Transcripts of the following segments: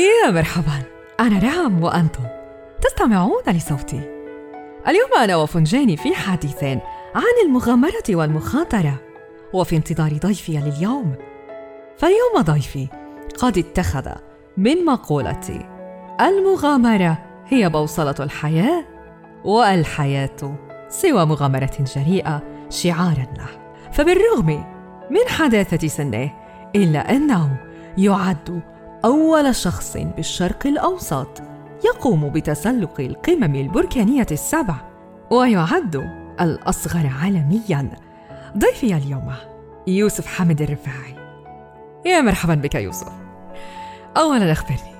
يا مرحبا. أنا رام وأنتم تستمعون لصوتي. اليوم أنا وفنجاني في حديث عن المغامرة والمخاطرة وفي انتظار ضيفي لليوم. فاليوم ضيفي قد اتخذ من مقولتي المغامرة هي بوصلة الحياة والحياة سوى مغامرة جريئة شعارا له. فبالرغم من حداثة سنه إلا أنه يعد أول شخص بالشرق الأوسط يقوم بتسلق القمم البركانية السبع ويعد الأصغر عالمياً. ضيفي اليوم يوسف حمد الرفاعي. يا مرحبا بك يوسف. أولا أخبرني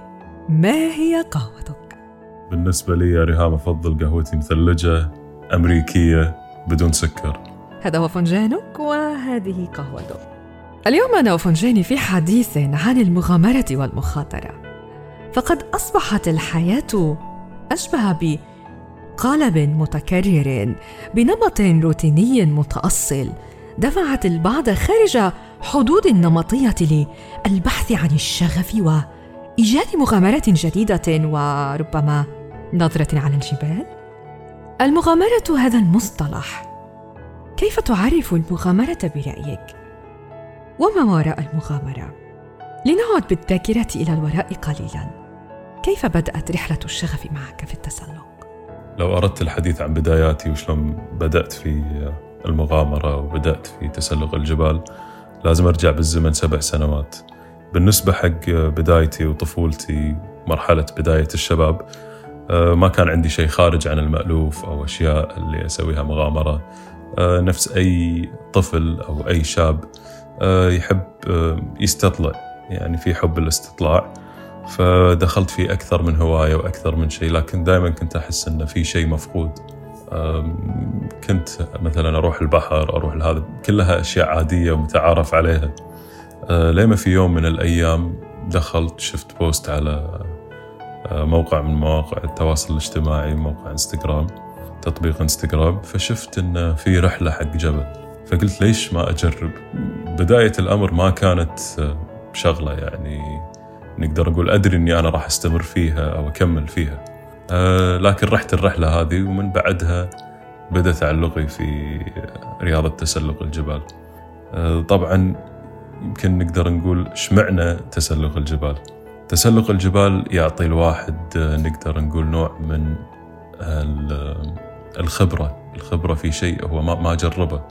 ما هي قهوتك؟ بالنسبة لي يا ريهام أفضل قهوتي مثلجة أمريكية بدون سكر. هذا هو فنجانك وهذه قهوتك. اليوم أنا وفنجاني في حديث عن المغامرة والمخاطرة. فقد أصبحت الحياة أشبه بقالب متكرر بنمط روتيني متأصل. دفعت البعض خارج حدود النمطية للبحث عن الشغف وإيجاد مغامرات جديدة وربما نظرة على الجبال. المغامرة هذا المصطلح. كيف تعرف المغامرة برأيك؟ وما وراء المغامرة؟ لنعد بالذاكرة إلى الوراء قليلا كيف بدأت رحلة الشغف معك في التسلق؟ لو أردت الحديث عن بداياتي وشلون بدأت في المغامرة وبدأت في تسلق الجبال لازم أرجع بالزمن سبع سنوات بالنسبة حق بدايتي وطفولتي مرحلة بداية الشباب آه، ما كان عندي شيء خارج عن المألوف أو أشياء اللي أسويها مغامرة آه، نفس أي طفل أو أي شاب يحب يستطلع يعني في حب الاستطلاع. فدخلت في أكثر من هواية وأكثر من شيء لكن دائما كنت أحس أن في شيء مفقود. كنت مثلا أروح البحر أروح لهذا كلها أشياء عادية ومتعارف عليها. أه، لما في يوم من الأيام دخلت شفت بوست على موقع من مواقع التواصل الاجتماعي موقع إنستغرام تطبيق إنستغرام. فشفت ان في رحلة حق جبل. فقلت ليش ما أجرب؟ بداية الأمر ما كانت أه، شغلة يعني نقدر نقول أدري إني أنا راح أستمر فيها أو أكمل فيها. آه، لكن رحت الرحلة هذه ومن بعدها بدأ تعلقي في رياضة تسلق الجبال. آه، طبعا يمكن نقدر نقول شمعنا تسلق الجبال. تسلق الجبال يعطي الواحد آه، نقدر نقول نوع من الخبرة. الخبرة في شيء هو ما جربه.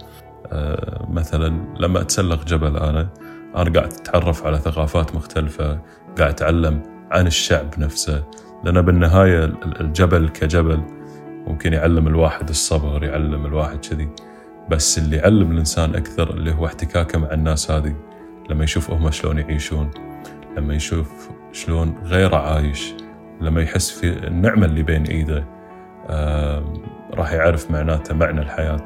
مثلا لما أتسلق جبل أنا أنا قاعد أتعرف على ثقافات مختلفة قاعد أتعلم عن الشعب نفسه لأن بالنهاية الجبل كجبل ممكن يعلم الواحد الصبر يعلم الواحد كذي. بس اللي يعلم الإنسان أكثر اللي هو احتكاكه مع الناس هذه لما يشوف هم شلون يعيشون لما يشوف شلون غيره عايش لما يحس في النعمة اللي بين إيده آه راح يعرف معناته معنى الحياة.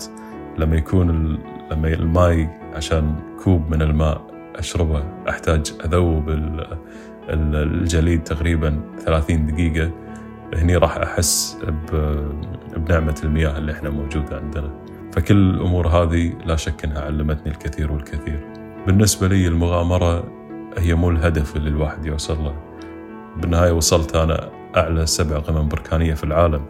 لما يكون لما الماي عشان كوب من الماء أشربه. أحتاج أذوب الجليد تقريبا 30 دقيقة. هني راح أحس بنعمة المياه اللي إحنا موجودة عندنا. فكل الأمور هذه لا شك أنها علمتني الكثير والكثير. بالنسبة لي المغامرة هي مو الهدف اللي الواحد يوصل له. بالنهاية وصلت أنا أعلى سبع قمم بركانية في العالم.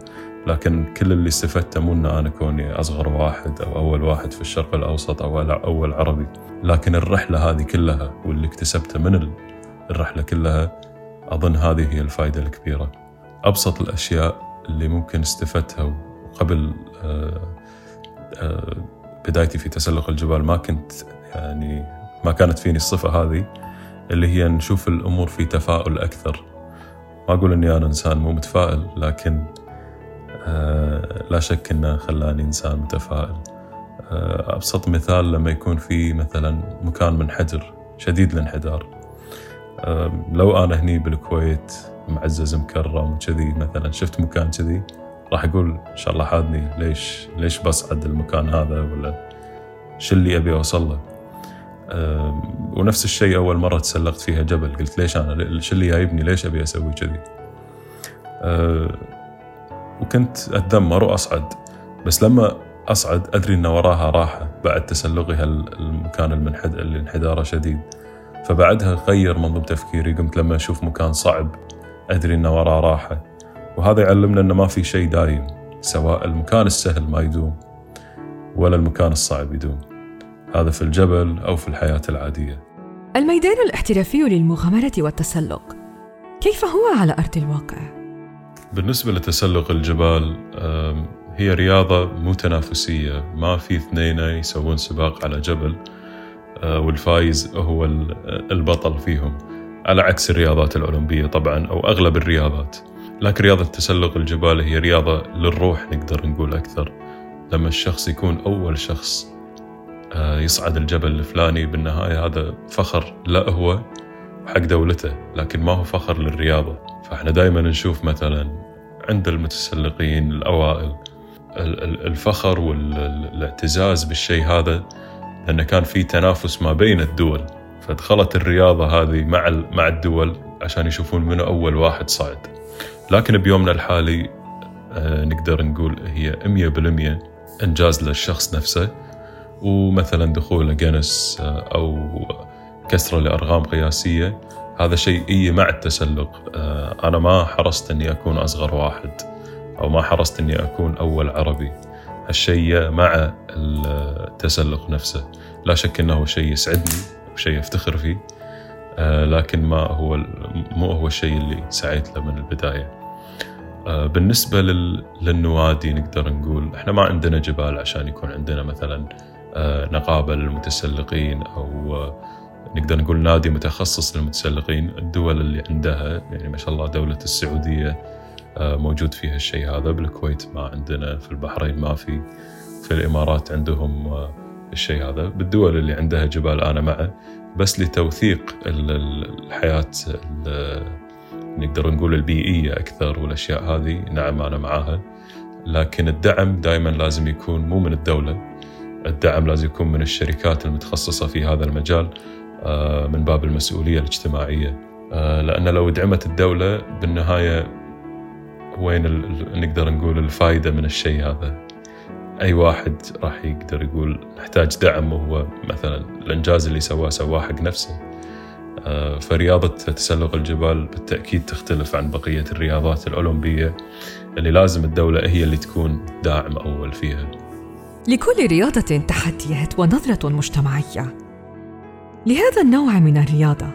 لكن كل اللي استفدته مو ان أنا كوني أصغر واحد أو أول واحد في الشرق الأوسط أو أول عربي، لكن الرحلة هذه كلها واللي اكتسبته من الرحلة كلها أظن هذه هي الفائدة الكبيرة. أبسط الأشياء اللي ممكن استفدتها وقبل آه، آه، بدايتي في تسلق الجبال ما كنت يعني ما كانت فيني الصفة هذه اللي هي نشوف الأمور في تفاؤل أكثر. ما أقول أني أنا إنسان مو متفائل لكن لا شك أنه خلاني إنسان متفائل. أبسط مثال لما يكون في مثلا مكان منحدر شديد الانحدار. لو أنا هني بالكويت معزز مكرم وكذي مثلا شفت مكان كذي؟ راح أقول إن شاء الله حادني ليش ليش بصعد المكان هذا ولا شو اللي أبي أوصل له؟ ونفس الشيء أول مرة تسلقت فيها جبل قلت ليش أنا شو اللي جايبني ليش أبي أسوي كذي؟ وكنت اتذمر واصعد بس لما أصعد أدري إن وراها راحة بعد تسلقي هالمكان المنحد اللي انحداره شديد. فبعدها غير منظوم تفكيري قمت لما أشوف مكان صعب أدري أنه وراه راحة. وهذا يعلمنا أنه ما في شيء دايم سواء المكان السهل ما يدوم ولا المكان الصعب يدوم. هذا في الجبل أو في الحياة العادية. الميدان الاحترافي للمغامرة والتسلق. كيف هو على أرض الواقع؟ بالنسبة لتسلق الجبال هي رياضة مو تنافسية ما في اثنين يسوون سباق على جبل آه، والفايز هو البطل فيهم على عكس الرياضات الأولمبية طبعا أو أغلب الرياضات. لكن رياضة تسلق الجبال هي رياضة للروح نقدر نقول أكثر. لما الشخص يكون أول شخص آه، يصعد الجبل الفلاني بالنهاية هذا فخر لا هو حق دولته لكن ما هو فخر للرياضة. فإحنا دائما نشوف مثلا عند المتسلقين الأوائل الفخر والاعتزاز بالشيء هذا لأنه كان في تنافس ما بين الدول. فدخلت الرياضة هذه مع مع الدول عشان يشوفون منو أول واحد صعد. لكن بيومنا الحالي آه، نقدر نقول هي 100% إنجاز للشخص نفسه. ومثلا دخول جينيس آه، أو كسرة لأرقام قياسية. هذا شيء إيه مع التسلق. آه، أنا ما حرصت أني أكون أصغر واحد أو ما حرصت أني أكون أول عربي. هالشيء مع التسلق نفسه. لا شك أنه شيء يسعدني وشيء أفتخر فيه آه، لكن ما هو مو هو الشيء اللي سعيت له من البداية. آه، بالنسبة للنوادي نقدر نقول إحنا ما عندنا جبال عشان يكون عندنا مثلا نقابة للمتسلقين أو نقدر نقول نادي متخصص للمتسلقين الدول اللي عندها يعني ما شاء الله دولة السعودية آه، موجود فيها الشيء هذا. بالكويت ما عندنا في البحرين ما في في الإمارات عندهم آه، الشيء هذا. بالدول اللي عندها جبال أنا معه بس لتوثيق الحياة نقدر نقول البيئية أكثر والأشياء هذه. نعم أنا معاها. لكن الدعم دائما لازم يكون مو من الدولة. الدعم لازم يكون من الشركات المتخصصة في هذا المجال. من باب المسؤولية الاجتماعية. لأن لو دعمت الدولة بالنهاية وين نقدر نقول الفائدة من الشيء هذا؟ أي واحد راح يقدر يقول نحتاج دعم وهو مثلا الإنجاز اللي سواه سواه حق نفسه. آه، فرياضة تسلق الجبال بالتأكيد تختلف عن بقية الرياضات الأولمبية اللي لازم الدولة هي اللي تكون داعم أول فيها. لكل رياضة تحديات ونظرة مجتمعية. لهذا النوع من الرياضة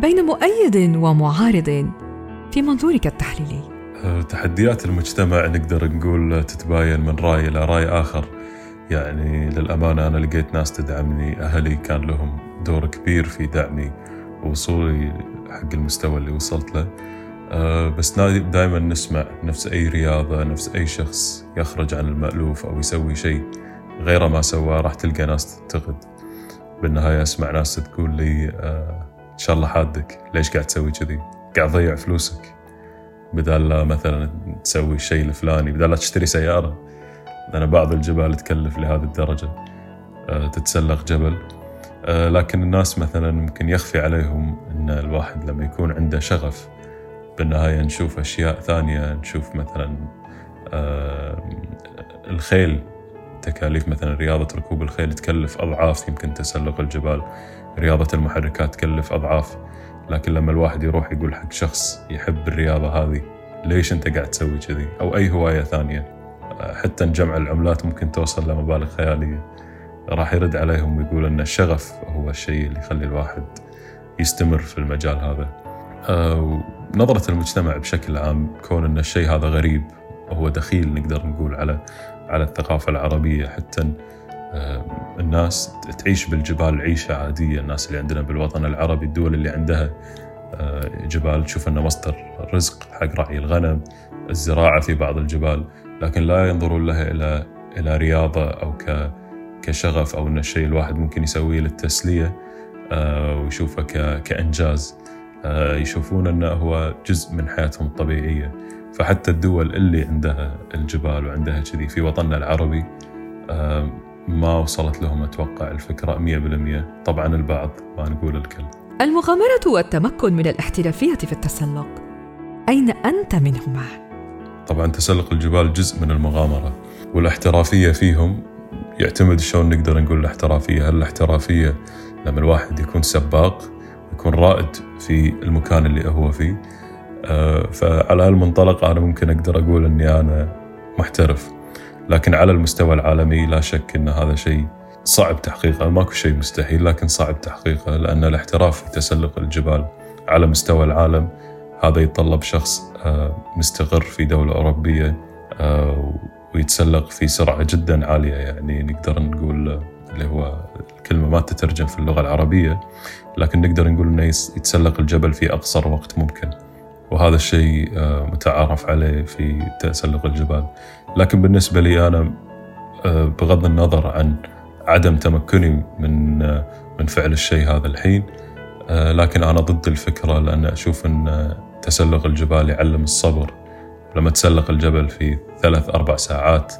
بين مؤيد ومعارض في منظورك التحليلي. تحديات المجتمع نقدر نقول تتباين من رأي إلى رأي آخر. يعني للأمانة أنا لقيت ناس تدعمني أهلي كان لهم دور كبير في دعمي ووصولي حق المستوى اللي وصلت له. أه بس دائما نسمع نفس أي رياضة نفس أي شخص يخرج عن المألوف أو يسوي شيء غير ما سواه راح تلقى ناس تنتقد بالنهاية أسمع ناس تقول لي أه إن شاء الله حادك. ليش قاعد تسوي كذي؟ قاعد تضيع فلوسك. بدال لا مثلا تسوي الشيء الفلاني بدال لا تشتري سيارة. لأن بعض الجبال تكلف لهذه الدرجة آه، تتسلق جبل. آه، لكن الناس مثلا ممكن يخفي عليهم أن الواحد لما يكون عنده شغف بالنهاية نشوف أشياء ثانية. نشوف مثلا آه، الخيل. تكاليف مثلا رياضة ركوب الخيل تكلف أضعاف يمكن تسلق الجبال. رياضة المحركات تكلف أضعاف. لكن لما الواحد يروح يقول حق شخص يحب الرياضة هذه ليش أنت قاعد تسوي كذي؟ أو أي هواية ثانية. حتى جمع العملات ممكن توصل لمبالغ خيالية. راح يرد عليهم ويقول أن الشغف هو الشيء اللي يخلي الواحد يستمر في المجال هذا. آه، نظرة المجتمع بشكل عام كون أن الشيء هذا غريب وهو دخيل نقدر نقول على على الثقافة العربية حتى آه، الناس تعيش بالجبال عيشة عادية. الناس اللي عندنا بالوطن العربي الدول اللي عندها آه، جبال تشوف أنه مصدر رزق حق رعي الغنم الزراعة في بعض الجبال لكن لا ينظرون لها إلى إلى رياضة أو كشغف أو أن الشيء الواحد ممكن يسويه للتسلية آه، ويشوفه كإنجاز. يشوفون أنه هو جزء من حياتهم الطبيعية. فحتى الدول اللي عندها الجبال وعندها كذي في وطننا العربي ما وصلت لهم أتوقع الفكرة 100% طبعا البعض ما نقول الكل. المغامرة والتمكن من الاحترافية في التسلق. أين أنت منهما؟ طبعا تسلق الجبال جزء من المغامرة والاحترافية فيهم يعتمد شلون نقدر نقول الاحترافية. هل الاحترافية لما الواحد يكون سباق يكون رائد في المكان اللي هو فيه فعلى هالمنطلق أنا ممكن أقدر أقول أني أنا محترف. لكن على المستوى العالمي لا شك أن هذا شيء صعب تحقيقه. ماكو شيء مستحيل لكن صعب تحقيقه لأن الاحتراف في تسلق الجبال على مستوى العالم هذا يتطلب شخص آه، مستقر في دولة أوروبية آه، ويتسلق في سرعة جدا عالية. يعني نقدر نقول اللي هو الكلمة ما تترجم في اللغة العربية لكن نقدر نقول أنه يتسلق الجبل في أقصر وقت ممكن. وهذا الشيء آه، متعارف عليه في تسلق الجبال. لكن بالنسبة لي أنا بغض النظر عن عدم تمكني من من فعل الشيء هذا الحين لكن أنا ضد الفكرة لأن أشوف أن تسلق الجبال يعلم الصبر. لما تسلق الجبل في ثلاث أربع ساعات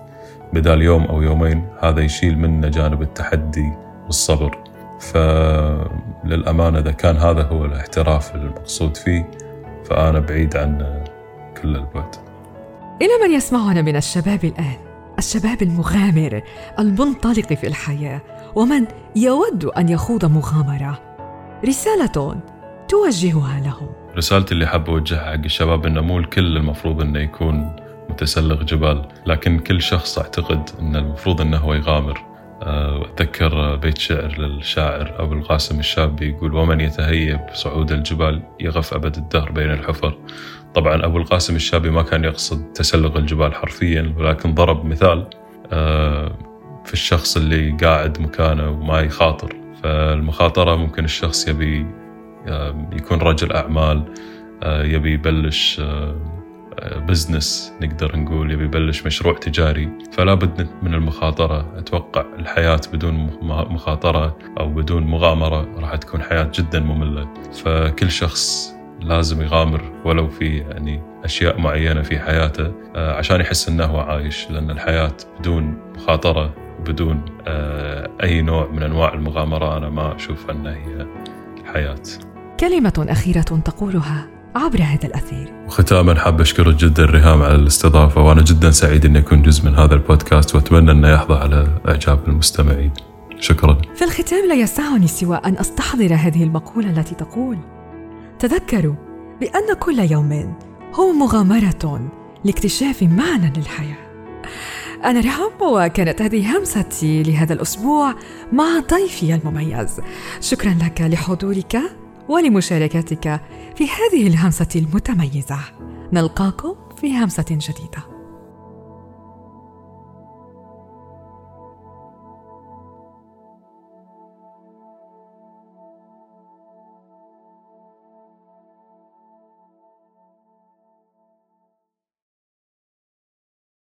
بدال يوم أو يومين هذا يشيل منا جانب التحدي والصبر. فللأمانة إذا كان هذا هو الاحتراف المقصود فيه فأنا بعيد عن كل البعد. إلى من يسمعنا من الشباب الآن؟ الشباب المغامر المنطلق في الحياة ومن يود أن يخوض مغامرة. رسالة توجهها لهم. رسالتي اللي حاب أوجهها حق الشباب إنه مو الكل المفروض إنه يكون متسلق جبال لكن كل شخص أعتقد إنه المفروض إنه هو يغامر. أتذكر بيت شعر للشاعر أبو القاسم الشابي يقول ومن يتهيب صعود الجبال يغف أبد الدهر بين الحفر. طبعا أبو القاسم الشابي ما كان يقصد تسلق الجبال حرفيا ولكن ضرب مثال آه، في الشخص اللي قاعد مكانه وما يخاطر. فالمخاطرة ممكن الشخص يبي يكون رجل أعمال آه، يبي يبلش بزنس آه، نقدر نقول يبي يبلش مشروع تجاري فلا بد من المخاطرة. أتوقع الحياة بدون مخاطرة أو بدون مغامرة راح تكون حياة جدا مملة. فكل شخص لازم يغامر ولو في يعني أشياء معينة في حياته آه، عشان يحس أنه هو عايش. لأن الحياة بدون مخاطرة بدون أي نوع من أنواع المغامرة أنا ما أشوف أنها هي حياة كلمة أخيرة تقولها. عبر هذا الأثير. وختاما حاب أشكرك جدا ريهام على الاستضافة وأنا جدا سعيد أني أكون جزء من هذا البودكاست وأتمنى أنه يحظى على إعجاب المستمعين. شكرا. في الختام لا يسعني سوى أن أستحضر هذه المقولة التي تقول تذكروا بأن كل يوم هو مغامرة لاكتشاف معنى للحياة. أنا رحم وكانت هذه همستي لهذا الأسبوع مع ضيفي المميز. شكرا لك لحضورك. ولمشاركتك في هذه الهمسة المتميزة. نلقاكم في همسة جديدة.